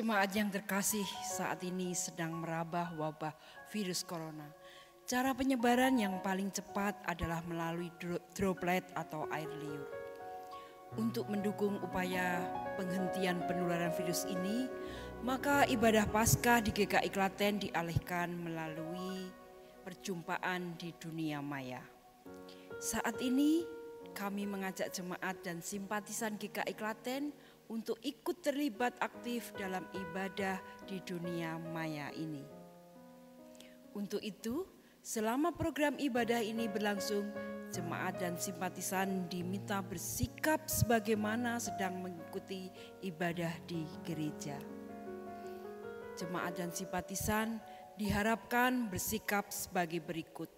Jemaat yang terkasih saat ini sedang merabah wabah virus corona. Cara penyebaran yang paling cepat adalah melalui droplet atau air liur. Untuk mendukung upaya penghentian penularan virus ini, maka ibadah Paskah di GKI Klaten dialihkan melalui perjumpaan di dunia maya. Saat ini kami mengajak jemaat dan simpatisan GKI Klaten untuk ikut terlibat aktif dalam ibadah di dunia maya ini. Untuk itu, selama program ibadah ini berlangsung, jemaat dan simpatisan diminta bersikap sebagaimana sedang mengikuti ibadah di gereja. Jemaat dan simpatisan diharapkan bersikap sebagai berikut.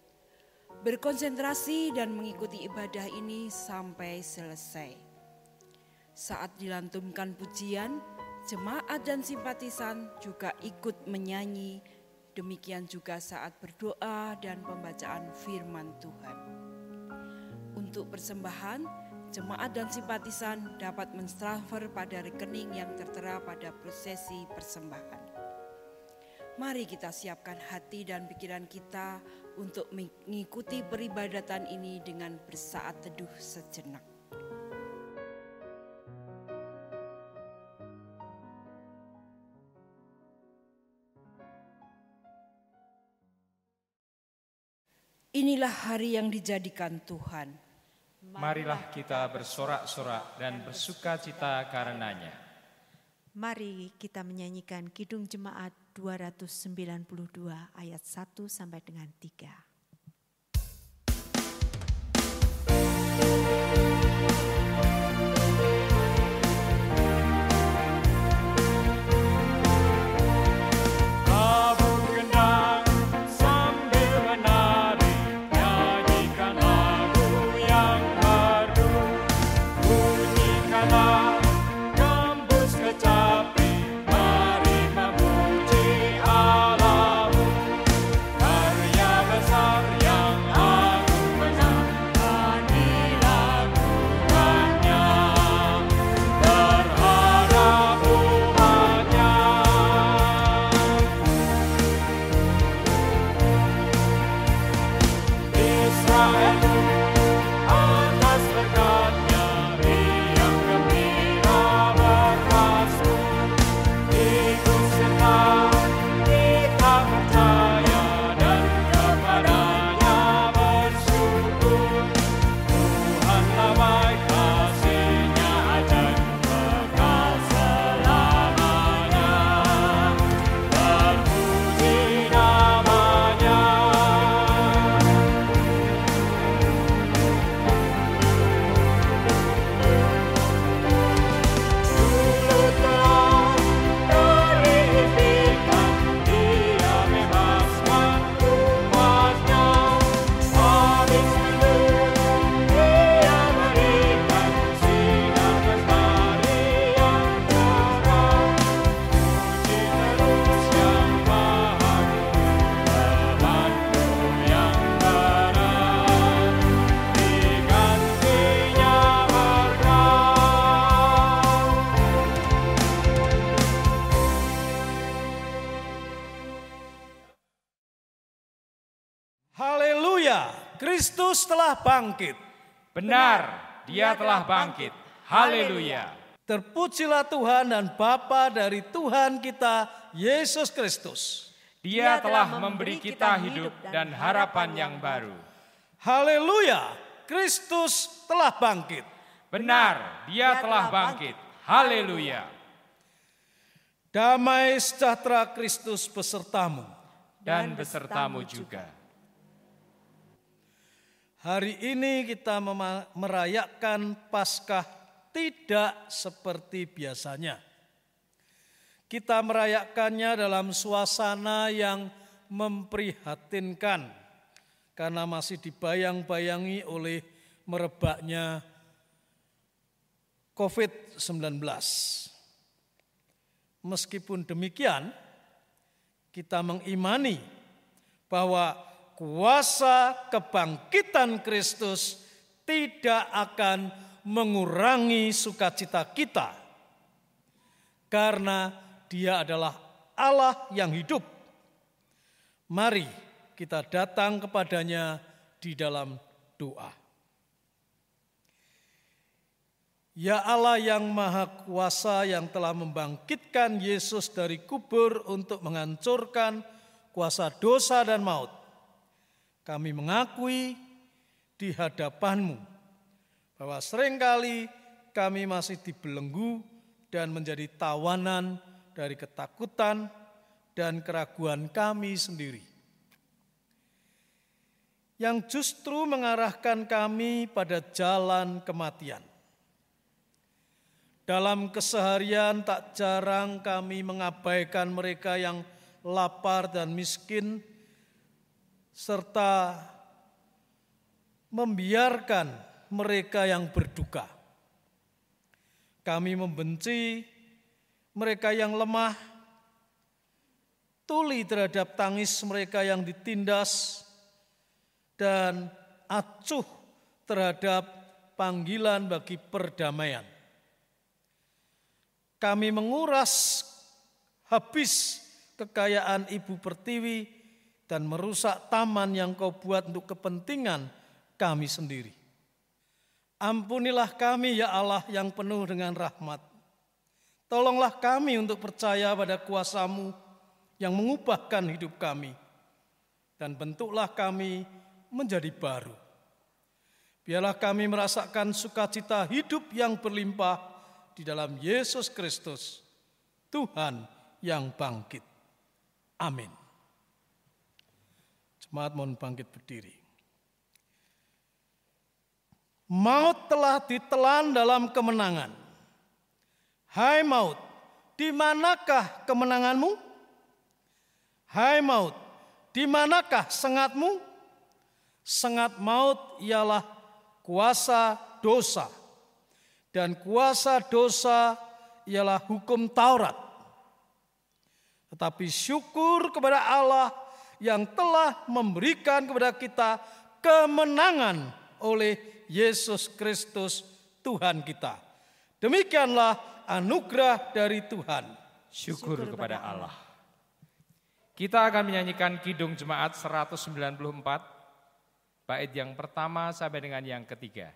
Berkonsentrasi dan mengikuti ibadah ini sampai selesai saat dilantunkan pujian, jemaat dan simpatisan juga ikut menyanyi. Demikian juga saat berdoa dan pembacaan firman Tuhan. Untuk persembahan, jemaat dan simpatisan dapat mentransfer pada rekening yang tertera pada prosesi persembahan. Mari kita siapkan hati dan pikiran kita untuk mengikuti peribadatan ini dengan bersaat teduh sejenak. Hari yang dijadikan Tuhan. Marilah kita bersorak-sorak dan bersuka cita karenanya. Mari kita menyanyikan Kidung Jemaat 292 ayat 1 sampai dengan 3. Bangkit. Benar, dia telah bangkit. Haleluya. Terpujilah Tuhan dan Bapa dari Tuhan kita, Yesus Kristus. Dia telah memberi kita hidup dan harapan yang baru. Haleluya, Kristus telah bangkit. Benar, dia telah bangkit. Haleluya. Damai sejahtera Kristus besertamu. Dan besertamu juga. Hari ini kita merayakan Paskah tidak seperti biasanya. Kita merayakannya dalam suasana yang memprihatinkan karena masih dibayang-bayangi oleh merebaknya COVID-19. Meskipun demikian, kita mengimani bahwa kuasa kebangkitan Kristus tidak akan mengurangi sukacita kita. Karena Dia adalah Allah yang hidup. Mari kita datang kepadanya di dalam doa. Ya Allah yang Maha Kuasa yang telah membangkitkan Yesus dari kubur untuk menghancurkan kuasa dosa dan maut. Kami mengakui di hadapanmu bahwa sering kali kami masih dibelenggu dan menjadi tawanan dari ketakutan dan keraguan kami sendiri. Yang justru mengarahkan kami pada jalan kematian. Dalam keseharian tak jarang kami mengabaikan mereka yang lapar dan miskin serta membiarkan mereka yang berduka. Kami membenci mereka yang lemah, tuli terhadap tangis mereka yang ditindas, dan acuh terhadap panggilan bagi perdamaian. Kami menguras habis kekayaan ibu pertiwi dan merusak taman yang kau buat untuk kepentingan kami sendiri. Ampunilah kami ya Allah yang penuh dengan rahmat. Tolonglah kami untuk percaya pada kuasamu yang mengubahkan hidup kami. Dan bentuklah kami menjadi baru. Biarlah kami merasakan sukacita hidup yang berlimpah di dalam Yesus Kristus, Tuhan yang bangkit. Amin. Jemaat mohon bangkit berdiri. Maut telah ditelan dalam kemenangan. Hai maut, di manakah kemenanganmu? Hai maut, di manakah sengatmu? Sengat maut ialah kuasa dosa. Dan kuasa dosa ialah hukum Taurat. Tetapi syukur kepada Allah yang telah memberikan kepada kita kemenangan oleh Yesus Kristus Tuhan kita. Demikianlah anugerah dari Tuhan. Syukur, kepada Allah. Kita akan menyanyikan Kidung Jemaat 194, bait yang pertama sampai dengan yang ketiga.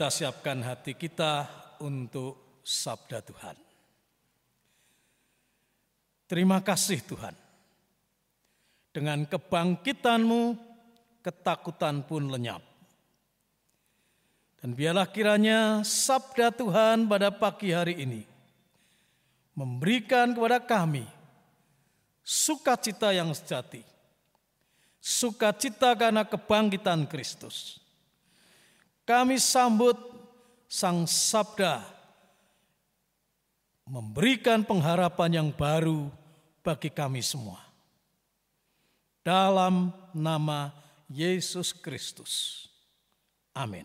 Kita siapkan hati kita untuk sabda Tuhan. Terima kasih Tuhan. Dengan kebangkitanmu, ketakutan pun lenyap. Dan biarlah kiranya sabda Tuhan pada pagi hari ini memberikan kepada kami sukacita yang sejati. Sukacita karena kebangkitan Kristus. Kami sambut sang sabda memberikan pengharapan yang baru bagi kami semua. Dalam nama Yesus Kristus. Amin.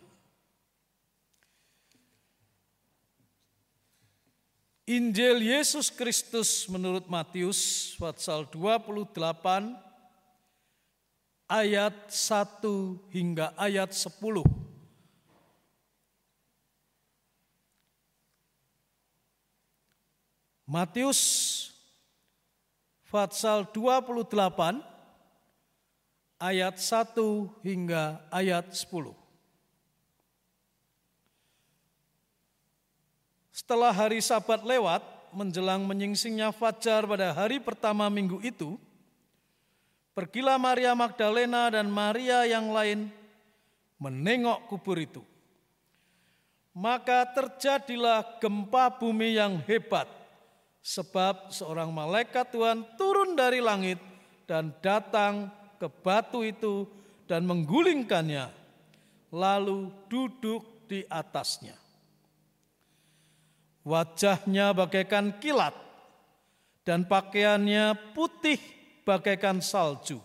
Injil Yesus Kristus menurut Matius pasal 28 ayat 1 hingga ayat 10. Matius pasal 28 ayat 1 hingga ayat 10. Setelah hari sabat lewat, menjelang menyingsingnya fajar pada hari pertama minggu itu, pergilah Maria Magdalena dan Maria yang lain menengok kubur itu. Maka terjadilah gempa bumi yang hebat, sebab seorang malaikat Tuhan turun dari langit dan datang ke batu itu dan menggulingkannya, lalu duduk di atasnya. Wajahnya bagaikan kilat dan pakaiannya putih bagaikan salju.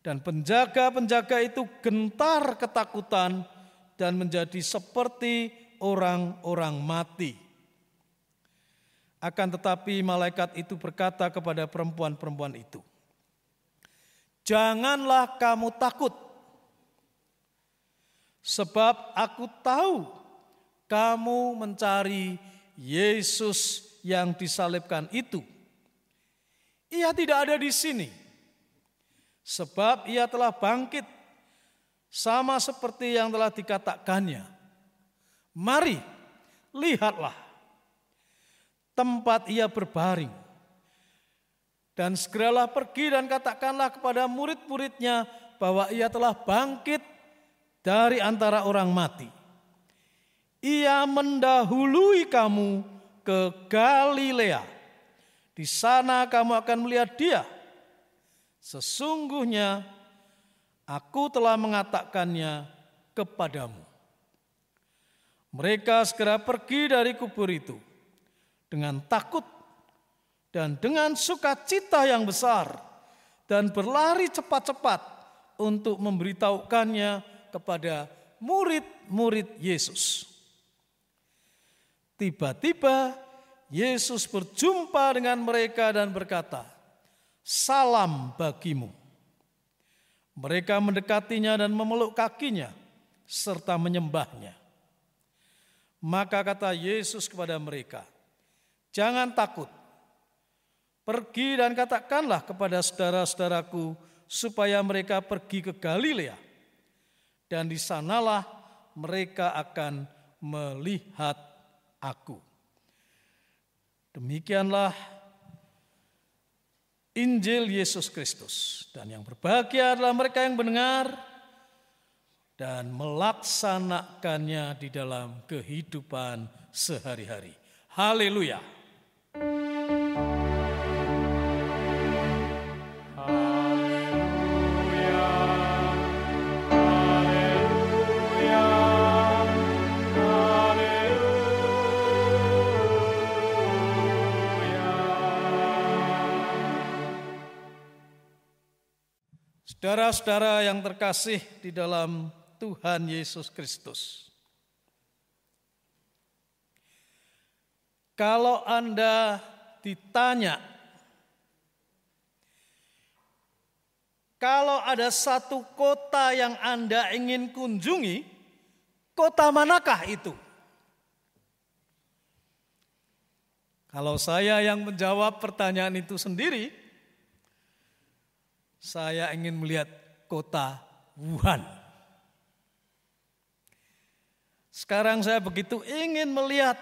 Dan penjaga-penjaga itu gentar ketakutan dan menjadi seperti orang-orang mati. Akan tetapi malaikat itu berkata kepada perempuan-perempuan itu, "Janganlah kamu takut, sebab aku tahu kamu mencari Yesus yang disalibkan itu. Ia tidak ada di sini, sebab ia telah bangkit, sama seperti yang telah dikatakannya. Mari, lihatlah tempat ia berbaring. Dan segeralah pergi dan katakanlah kepada murid-muridnya bahwa ia telah bangkit dari antara orang mati. Ia mendahului kamu ke Galilea. Di sana kamu akan melihat dia. Sesungguhnya aku telah mengatakannya kepadamu. Mereka segera pergi dari kubur itu dengan takut dan dengan sukacita yang besar dan berlari cepat-cepat untuk memberitahukannya kepada murid-murid Yesus. Tiba-tiba Yesus berjumpa dengan mereka dan berkata, "Salam bagimu." Mereka mendekatinya dan memeluk kakinya serta menyembahnya. Maka kata Yesus kepada mereka, "Jangan takut. Pergi dan katakanlah kepada saudara-saudaraku supaya mereka pergi ke Galilea, dan di sanalah mereka akan melihat aku. Demikianlah Injil Yesus Kristus. Dan yang berbahagia adalah mereka yang mendengar dan melaksanakannya di dalam kehidupan sehari-hari. Haleluya. Saudara-saudara yang terkasih di dalam Tuhan Yesus Kristus. Kalau Anda ditanya, kalau ada satu kota yang Anda ingin kunjungi, kota manakah itu? Kalau saya yang menjawab pertanyaan itu sendiri, saya ingin melihat kota Wuhan. Sekarang saya begitu ingin melihat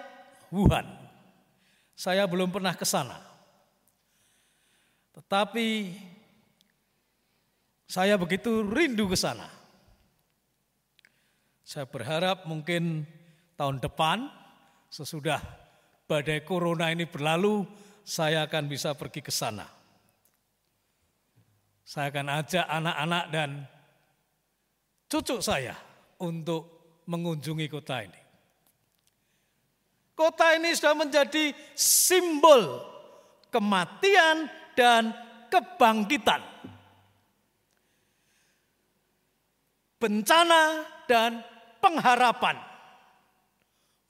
Wuhan. Saya belum pernah ke sana. Tetapi saya begitu rindu ke sana. Saya berharap mungkin tahun depan sesudah badai corona ini berlalu, saya akan bisa pergi ke sana. Saya akan ajak anak-anak dan cucu saya untuk mengunjungi kota ini. Kota ini sudah menjadi simbol kematian dan kebangkitan. Bencana dan pengharapan.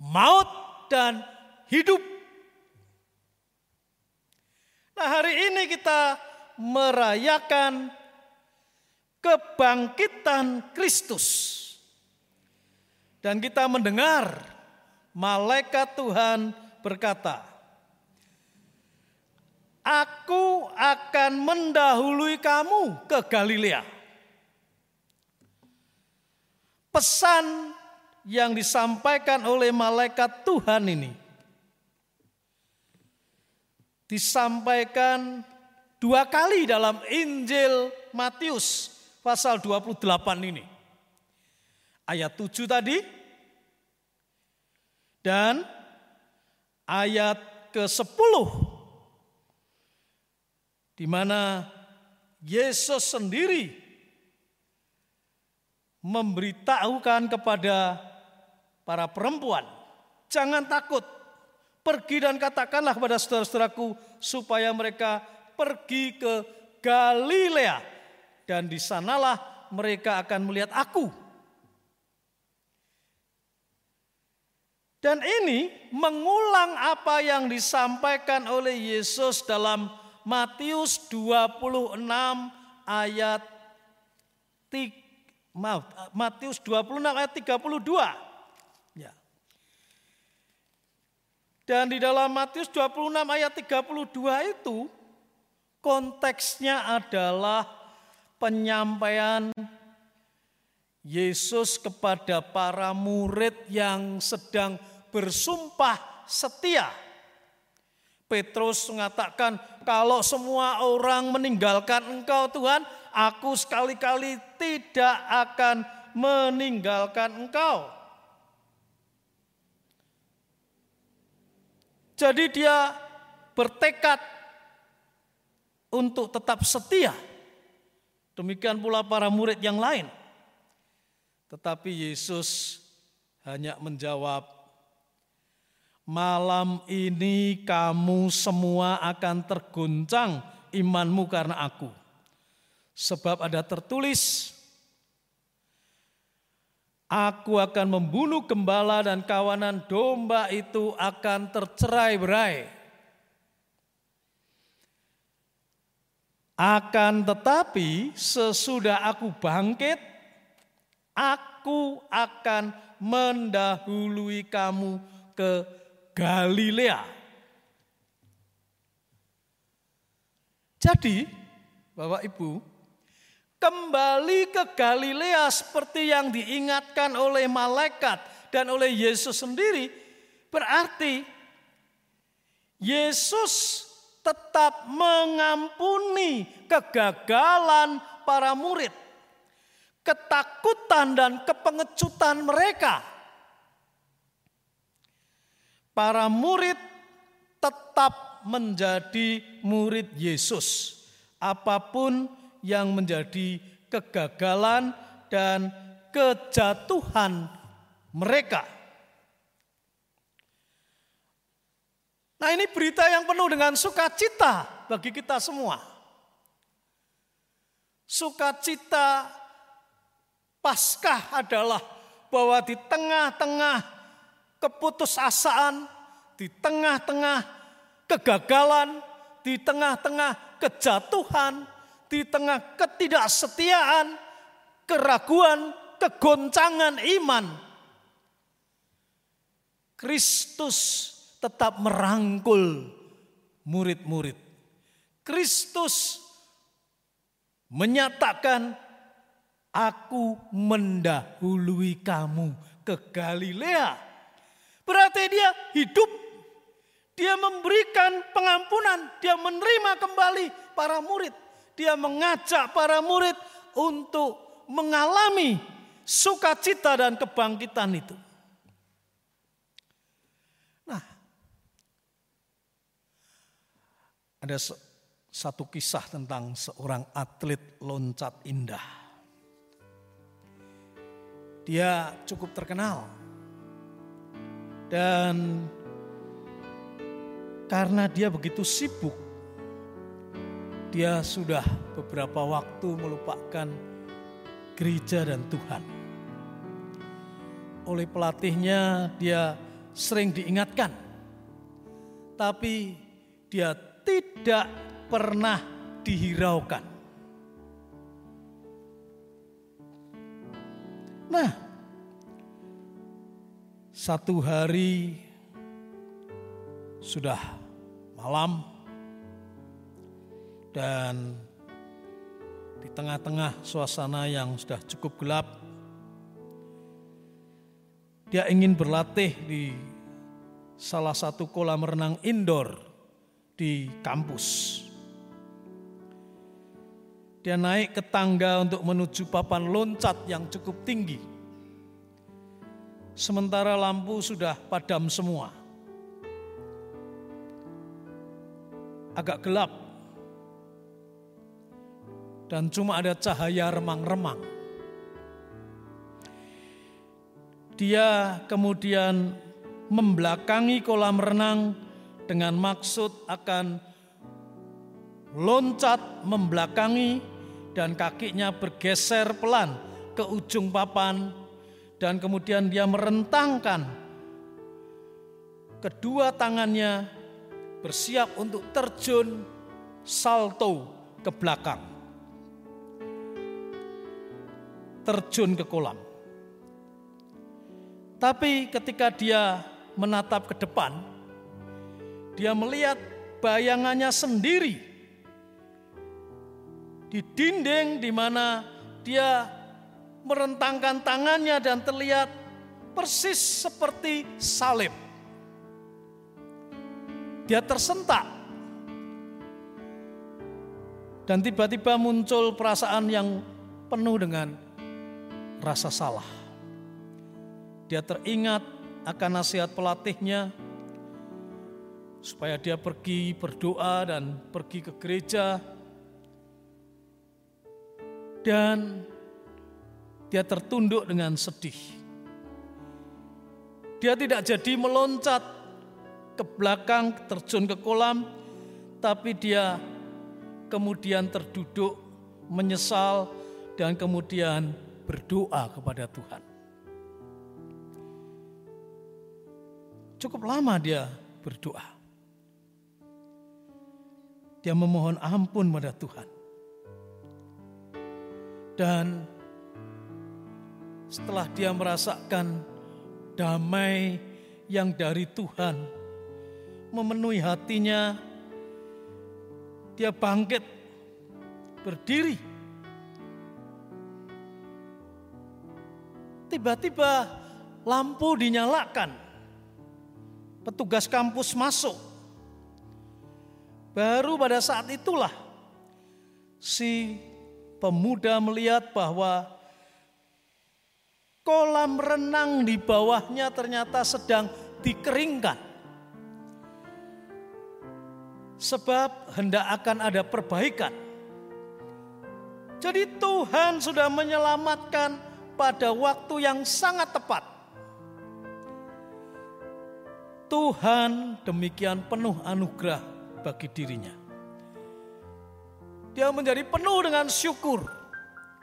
Maut dan hidup. Nah hari ini kita merayakan kebangkitan Kristus. Dan kita mendengar malaikat Tuhan berkata, Aku akan mendahului kamu ke Galilea. Pesan yang disampaikan oleh malaikat Tuhan ini disampaikan dua kali dalam Injil Matius pasal 28 ini. Ayat 7 tadi dan ayat ke-10 di mana Yesus sendiri memberitahukan kepada para perempuan, jangan takut, pergi dan katakanlah kepada saudara-saudaraku supaya mereka pergi ke Galilea dan di sanalah mereka akan melihat aku. Dan ini mengulang apa yang disampaikan oleh Yesus dalam Matius 26 ayat maaf, Matius 26 ayat 32. Dan di dalam Matius 26 ayat 32 itu konteksnya adalah penyampaian Yesus kepada para murid yang sedang bersumpah setia. Petrus mengatakan, "Kalau semua orang meninggalkan Engkau, Tuhan, aku sekali-kali tidak akan meninggalkan Engkau." Jadi dia bertekad untuk tetap setia. Demikian pula para murid yang lain. Tetapi Yesus hanya menjawab, "Malam ini kamu semua akan terguncang imanmu karena Aku, sebab ada tertulis, Aku akan membunuh gembala dan kawanan domba itu akan tercerai-berai. Akan tetapi sesudah aku bangkit, aku akan mendahului kamu ke Galilea. Jadi, Bapak Ibu, kembali ke Galilea seperti yang diingatkan oleh malaikat dan oleh Yesus sendiri, berarti Yesus tetap mengampuni kegagalan para murid, ketakutan dan kepengecutan mereka. Para murid tetap menjadi murid Yesus, apa pun yang menjadi kegagalan dan kejatuhan mereka. Nah, ini berita yang penuh dengan sukacita bagi kita semua. Sukacita Paskah adalah bahwa di tengah-tengah keputusasaan, di tengah-tengah kegagalan, di tengah-tengah kejatuhan, di tengah ketidaksetiaan, keraguan, kegoncangan iman, Kristus tetap merangkul murid-murid. Kristus menyatakan, aku mendahului kamu ke Galilea. Berarti dia hidup, dia memberikan pengampunan, dia menerima kembali para murid. Dia mengajak para murid untuk mengalami sukacita dan kebangkitan itu. Nah, ada satu kisah tentang seorang atlet loncat indah. Dia cukup terkenal. Dan karena dia begitu sibuk, dia sudah beberapa waktu melupakan gereja dan Tuhan. Oleh pelatihnya dia sering diingatkan. Tapi dia tidak pernah dihiraukan. Satu hari sudah malam dan di tengah-tengah suasana yang sudah cukup gelap, dia ingin berlatih di salah satu kolam renang indoor di kampus. Dia naik ke tangga untuk menuju papan loncat yang cukup tinggi. Sementara lampu sudah padam semua. Agak gelap. Dan cuma ada cahaya remang-remang. Dia kemudian membelakangi kolam renang dengan maksud akan loncat membelakangi dan kakinya bergeser pelan ke ujung papan dan kemudian dia merentangkan kedua tangannya bersiap untuk terjun salto ke belakang. Terjun ke kolam. Tapi ketika dia menatap ke depan, dia melihat bayangannya sendiri di dinding di mana dia merentangkan tangannya dan terlihat persis seperti salib. Dia tersentak. Dan tiba-tiba muncul perasaan yang penuh dengan rasa salah. Dia teringat akan nasihat pelatihnya supaya dia pergi berdoa dan pergi ke gereja dan dia tertunduk dengan sedih. Dia tidak jadi meloncat ke belakang, terjun ke kolam, tapi dia kemudian terduduk, menyesal, dan kemudian berdoa kepada Tuhan. Cukup lama dia berdoa. Dia memohon ampun pada Tuhan. Dan setelah dia merasakan damai yang dari Tuhan memenuhi hatinya, dia bangkit, berdiri. Tiba-tiba lampu dinyalakan. Petugas kampus masuk. Baru pada saat itulah si pemuda melihat bahwa kolam renang di bawahnya ternyata sedang dikeringkan. Sebab hendak akan ada perbaikan. Jadi Tuhan sudah menyelamatkan pada waktu yang sangat tepat. Tuhan demikian penuh anugerah bagi dirinya. Dia menjadi penuh dengan syukur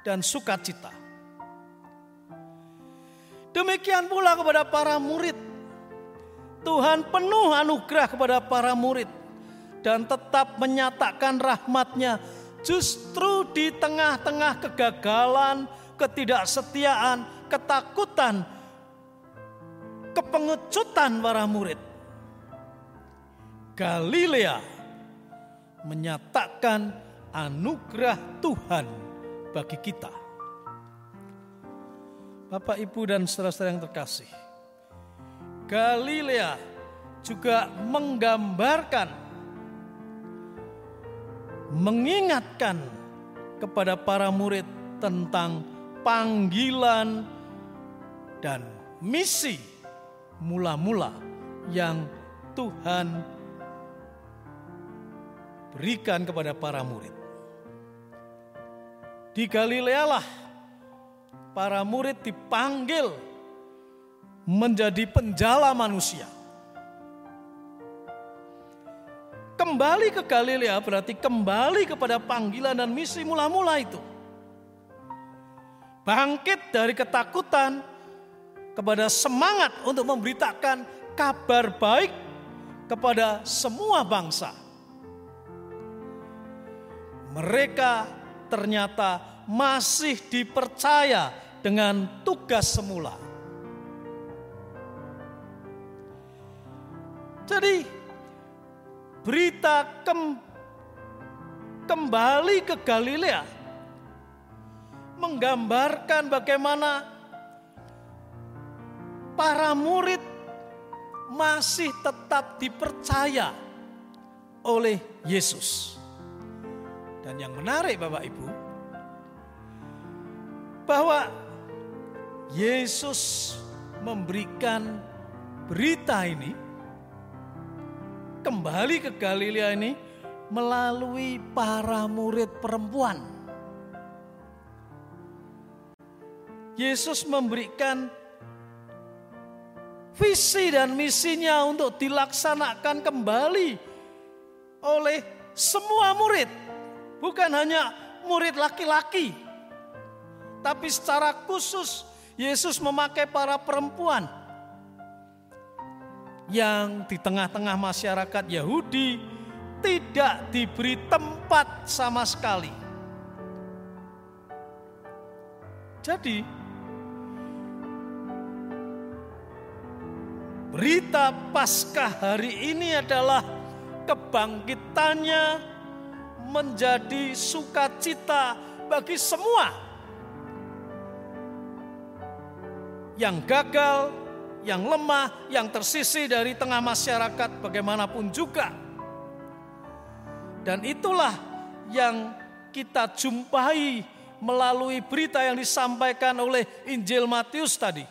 dan sukacita. Demikian pula kepada para murid. Tuhan penuh anugerah kepada para murid. Dan tetap menyatakan rahmatnya justru di tengah-tengah kegagalan, ketidaksetiaan, ketakutan, kepengecutan para murid. Galilea menyatakan anugerah Tuhan bagi kita. Bapak, Ibu, dan saudara-saudara yang terkasih, Galilea juga menggambarkan, mengingatkan kepada para murid tentang panggilan dan misi mula-mula yang Tuhan berikan kepada para murid. Di Galilea lah para murid dipanggil menjadi penjala manusia. Kembali ke Galilea berarti kembali kepada panggilan dan misi mula-mula itu bangkit dari ketakutan kepada semangat untuk memberitakan kabar baik kepada semua bangsa. Mereka ternyata masih dipercaya dengan tugas semula. Jadi berita kem, kembali ke Galilea menggambarkan bagaimana para murid masih tetap dipercaya oleh Yesus. Dan yang menarik Bapak Ibu, bahwa Yesus memberikan berita ini kembali ke Galilea ini melalui para murid perempuan. Yesus memberikan visi dan misinya untuk dilaksanakan kembali oleh semua murid. Bukan hanya murid laki-laki. Tapi secara khusus Yesus memakai para perempuan yang di tengah-tengah masyarakat Yahudi tidak diberi tempat sama sekali. Jadi Berita Paskah hari ini adalah kebangkitannya menjadi sukacita bagi semua yang gagal, yang lemah, yang tersisi dari tengah masyarakat bagaimanapun juga. Dan itulah yang kita jumpai melalui berita yang disampaikan oleh Injil Matius tadi.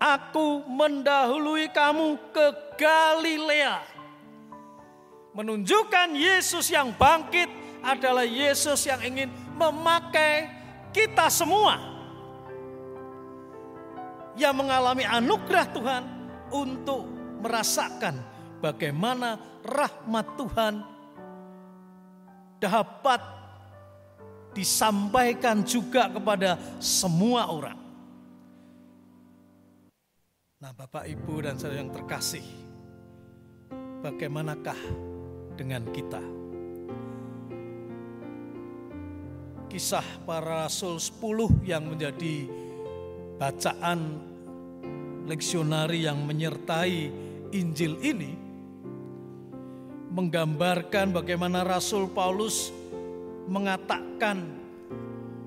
Aku mendahului kamu ke Galilea. Menunjukkan Yesus yang bangkit adalah Yesus yang ingin memakai kita semua. Yang mengalami anugerah Tuhan untuk merasakan bagaimana rahmat Tuhan dapat disampaikan juga kepada semua orang. Nah, Bapak, Ibu, dan saudara yang terkasih, bagaimanakah dengan kita? Kisah para rasul 10 yang menjadi bacaan leksionari yang menyertai Injil ini menggambarkan bagaimana Rasul Paulus mengatakan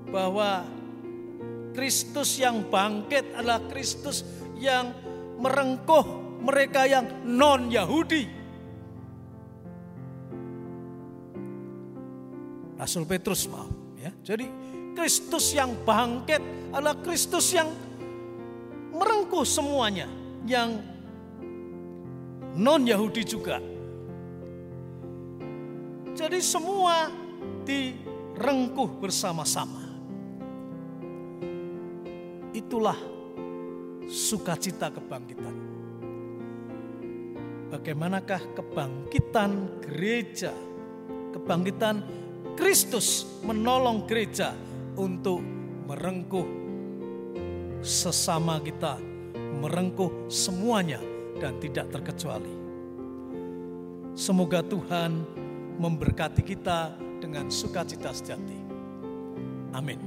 bahwa Kristus yang bangkit adalah Kristus yang merengkuh mereka yang non Yahudi. Rasul Petrus maaf ya. Jadi Kristus yang bangkit adalah Kristus yang merengkuh semuanya yang non Yahudi juga. Jadi semua direngkuh bersama-sama. Itulah sukacita kebangkitan. Bagaimanakah kebangkitan gereja, kebangkitan Kristus menolong gereja untuk merengkuh sesama kita, merengkuh semuanya dan tidak terkecuali. Semoga Tuhan memberkati kita dengan sukacita sejati. Amin.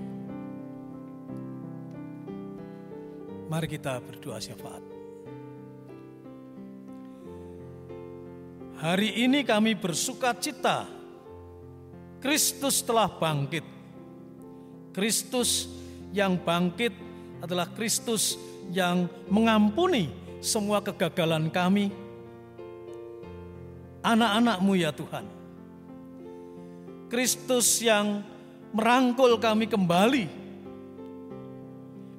Mari kita berdoa syafaat. Hari ini kami bersuka cita. Kristus telah bangkit. Kristus yang bangkit adalah Kristus yang mengampuni semua kegagalan kami. Anak-anakmu ya Tuhan. Kristus yang merangkul kami kembali.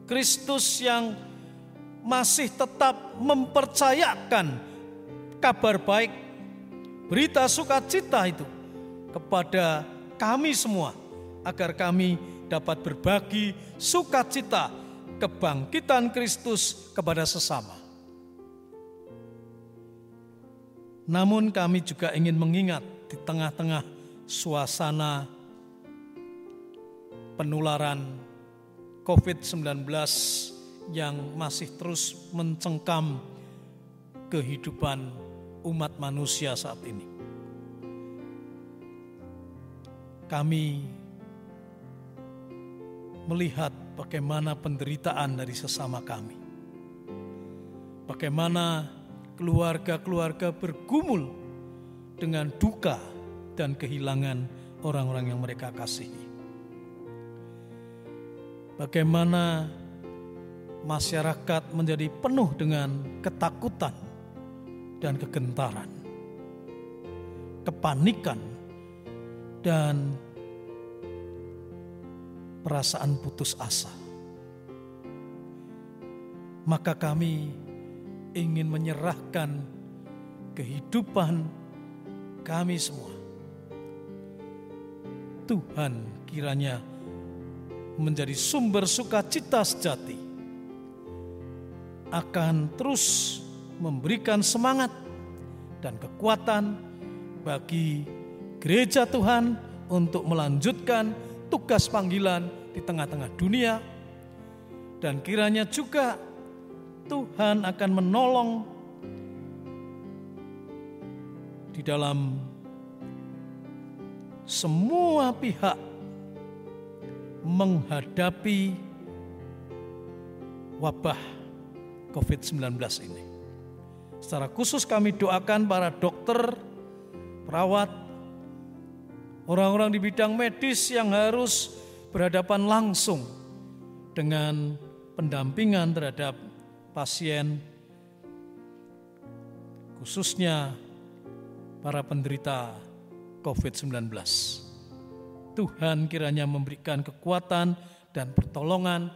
Kristus yang masih tetap mempercayakan kabar baik, berita sukacita itu kepada kami semua agar kami dapat berbagi sukacita kebangkitan Kristus kepada sesama. Namun kami juga ingin mengingat di tengah-tengah suasana penularan COVID-19 yang masih terus mencengkam kehidupan umat manusia saat ini. Kami melihat bagaimana penderitaan dari sesama kami. Bagaimana keluarga-keluarga bergumul dengan duka dan kehilangan orang-orang yang mereka kasihi. Bagaimana masyarakat menjadi penuh dengan ketakutan dan kegentaran, kepanikan, dan perasaan putus asa. Maka kami ingin menyerahkan kehidupan kami semua. Tuhan kiranya menjadi sumber sukacita sejati akan terus memberikan semangat dan kekuatan bagi gereja Tuhan untuk melanjutkan tugas panggilan di tengah-tengah dunia dan kiranya juga Tuhan akan menolong di dalam semua pihak menghadapi wabah COVID-19 ini. Secara khusus kami doakan para dokter, perawat, orang-orang di bidang medis yang harus berhadapan langsung dengan pendampingan terhadap pasien, khususnya para penderita COVID-19. Tuhan kiranya memberikan kekuatan dan pertolongan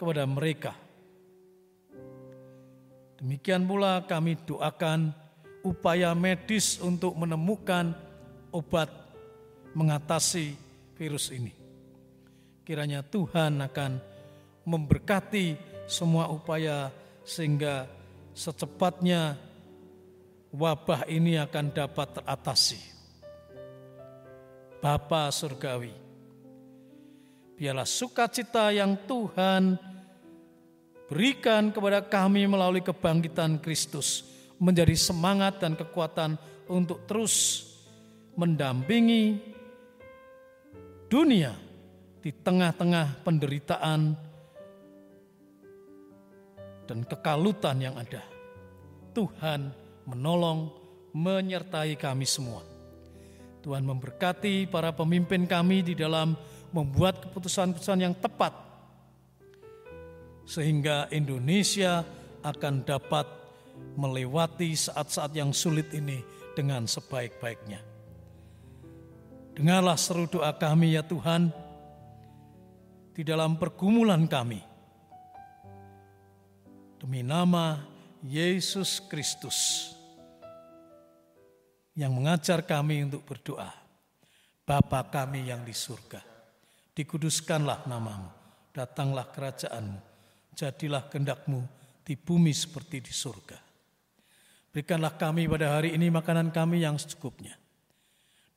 kepada mereka. Demikian pula kami doakan upaya medis untuk menemukan obat mengatasi virus ini. Kiranya Tuhan akan memberkati semua upaya sehingga secepatnya wabah ini akan dapat teratasi. Bapa Surgawi, biarlah sukacita yang Tuhan berikan kepada kami melalui kebangkitan Kristus menjadi semangat dan kekuatan untuk terus mendampingi dunia di tengah-tengah penderitaan dan kekalutan yang ada. Tuhan menolong, menyertai kami semua. Tuhan memberkati para pemimpin kami di dalam membuat keputusan-keputusan yang tepat, sehingga Indonesia akan dapat melewati saat-saat yang sulit ini dengan sebaik-baiknya. Dengarlah seru doa kami ya Tuhan, di dalam pergumulan kami, demi nama Yesus Kristus yang mengajar kami untuk berdoa. Bapa kami yang di surga, dikuduskanlah namamu, datanglah kerajaanmu, jadilah kehendakmu di bumi seperti di surga. Berikanlah kami pada hari ini makanan kami yang secukupnya.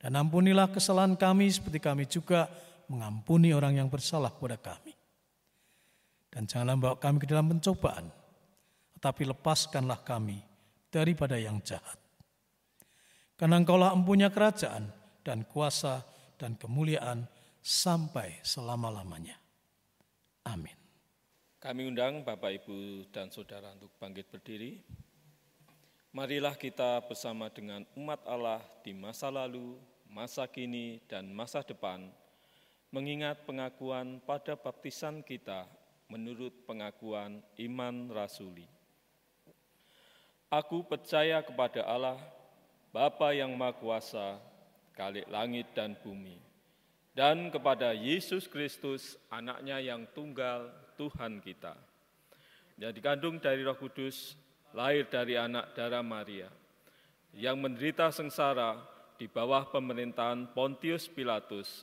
Dan ampunilah kesalahan kami seperti kami juga mengampuni orang yang bersalah kepada kami. Dan janganlah bawa kami ke dalam pencobaan, tapi lepaskanlah kami daripada yang jahat. Karena engkaulah empunya kerajaan dan kuasa dan kemuliaan sampai selama-lamanya. Amin. Kami undang Bapak, Ibu, dan Saudara untuk bangkit berdiri. Marilah kita bersama dengan umat Allah di masa lalu, masa kini, dan masa depan mengingat pengakuan pada baptisan kita menurut pengakuan iman rasuli. Aku percaya kepada Allah, Bapa yang Maha Kuasa, Kalik langit dan bumi, dan kepada Yesus Kristus, anaknya yang tunggal, Tuhan kita. Yang dikandung dari roh kudus, lahir dari anak darah Maria, yang menderita sengsara di bawah pemerintahan Pontius Pilatus,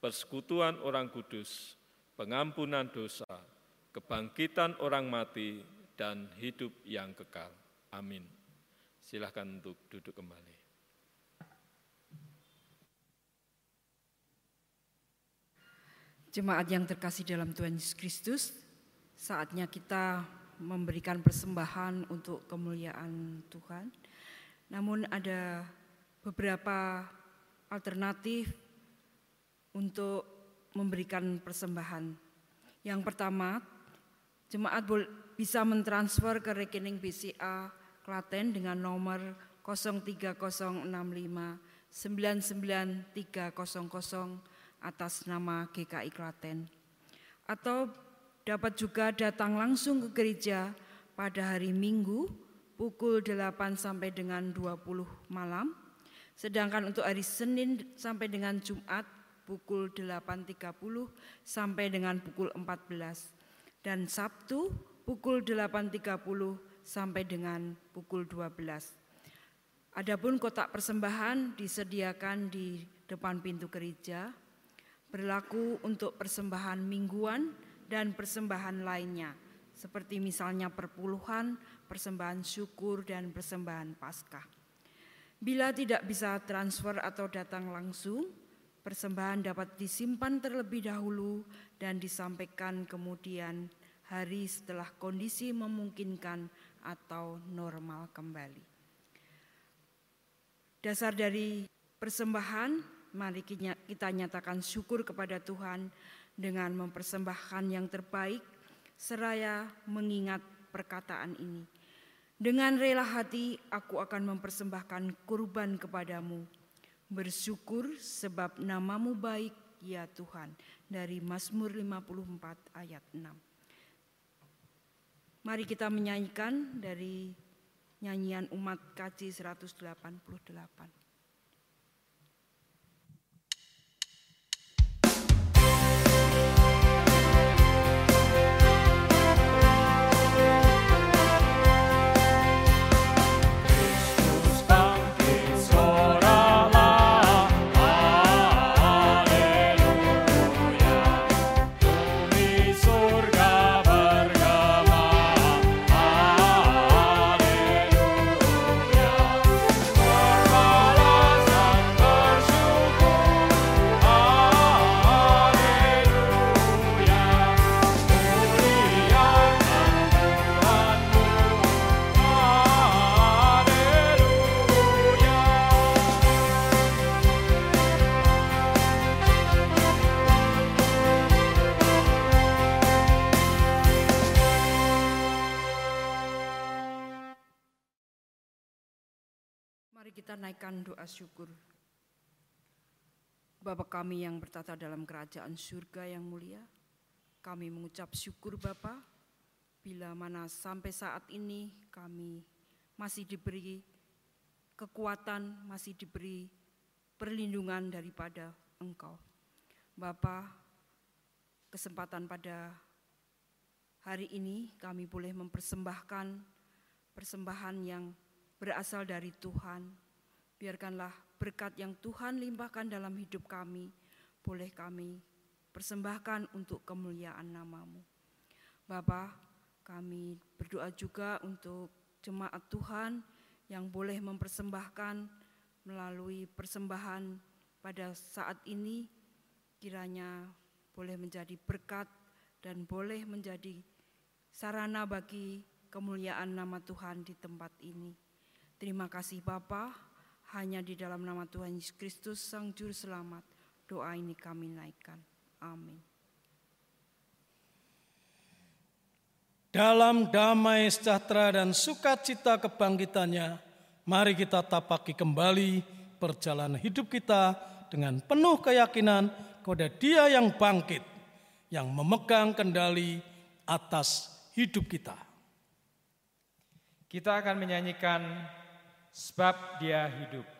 persekutuan orang kudus, pengampunan dosa, kebangkitan orang mati, dan hidup yang kekal. Amin. Silahkan untuk duduk kembali. Jemaat yang terkasih dalam Tuhan Yesus Kristus, saatnya kita memberikan persembahan untuk kemuliaan Tuhan. Namun ada beberapa alternatif untuk memberikan persembahan. Yang pertama, jemaat bisa mentransfer ke rekening BCA Klaten dengan nomor 03065 99300 atas nama GKI Klaten. Atau dapat juga datang langsung ke gereja pada hari Minggu pukul 8 sampai dengan 20 malam. Sedangkan untuk hari Senin sampai dengan Jumat pukul 8.30 sampai dengan pukul 14. Dan Sabtu pukul 8.30 sampai dengan pukul 12. Adapun kotak persembahan disediakan di depan pintu gereja, berlaku untuk persembahan mingguan dan persembahan lainnya, seperti misalnya perpuluhan, persembahan syukur, dan persembahan paskah. Bila tidak bisa transfer atau datang langsung, persembahan dapat disimpan terlebih dahulu dan disampaikan kemudian hari setelah kondisi memungkinkan atau normal kembali. Dasar dari persembahan, mari kita nyatakan syukur kepada Tuhan dengan mempersembahkan yang terbaik, seraya mengingat perkataan ini. Dengan rela hati aku akan mempersembahkan kurban kepadamu. Bersyukur sebab namamu baik ya Tuhan. Dari Mazmur 54 ayat 6. Mari kita menyanyikan dari nyanyian umat KC 188. Naikkan doa syukur. Bapa kami yang bertata dalam kerajaan surga yang mulia, kami mengucap syukur Bapa bila mana sampai saat ini kami masih diberi kekuatan, masih diberi perlindungan daripada Engkau. Bapa, kesempatan pada hari ini kami boleh mempersembahkan persembahan yang berasal dari Tuhan, Biarkanlah berkat yang Tuhan limpahkan dalam hidup kami, boleh kami persembahkan untuk kemuliaan namamu. Bapa, kami berdoa juga untuk jemaat Tuhan yang boleh mempersembahkan melalui persembahan pada saat ini, kiranya boleh menjadi berkat dan boleh menjadi sarana bagi kemuliaan nama Tuhan di tempat ini. Terima kasih Bapa, hanya di dalam nama Tuhan Yesus Kristus Sang Juru Selamat, doa ini kami naikkan. Amin. Dalam damai sejahtera dan sukacita kebangkitannya, mari kita tapaki kembali perjalanan hidup kita dengan penuh keyakinan kepada Dia yang bangkit, yang memegang kendali atas hidup kita. Kita akan menyanyikan sebab Dia hidup.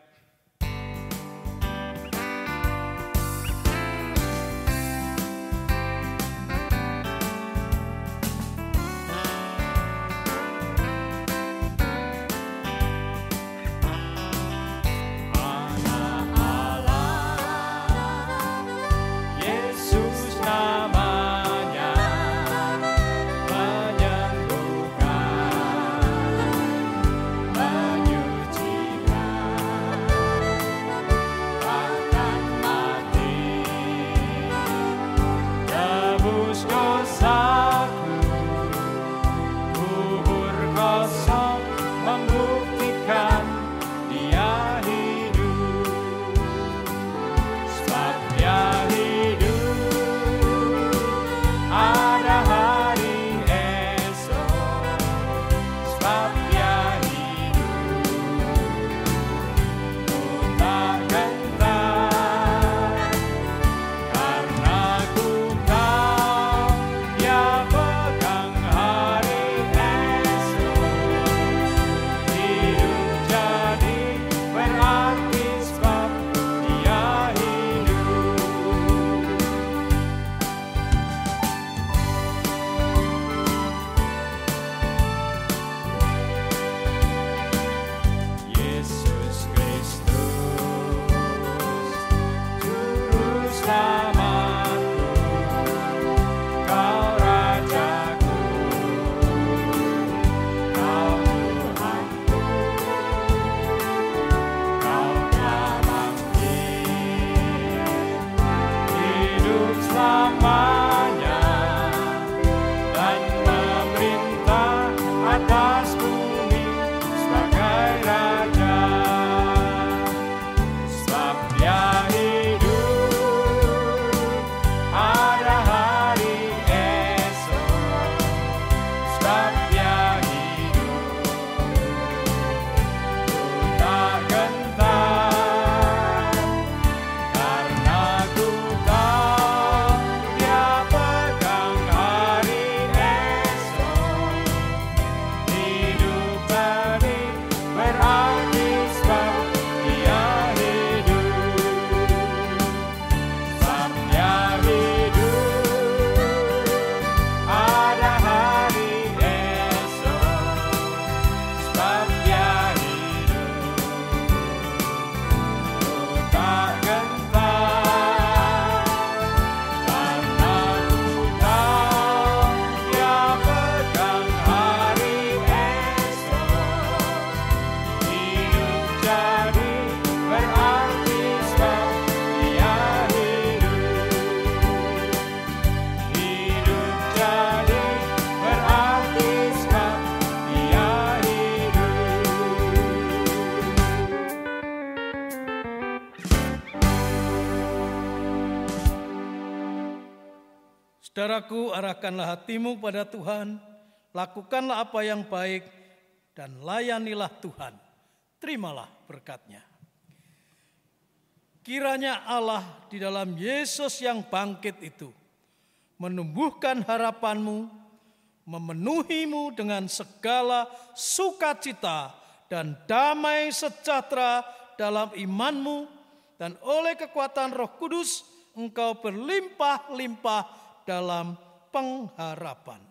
Saudaraku, arahkanlah hatimu pada Tuhan, lakukanlah apa yang baik, dan layanilah Tuhan. Terimalah berkatnya. Kiranya Allah di dalam Yesus yang bangkit itu menumbuhkan harapanmu, memenuhimu dengan segala sukacita dan damai sejahtera dalam imanmu, dan oleh kekuatan Roh Kudus engkau berlimpah-limpah dalam pengharapan.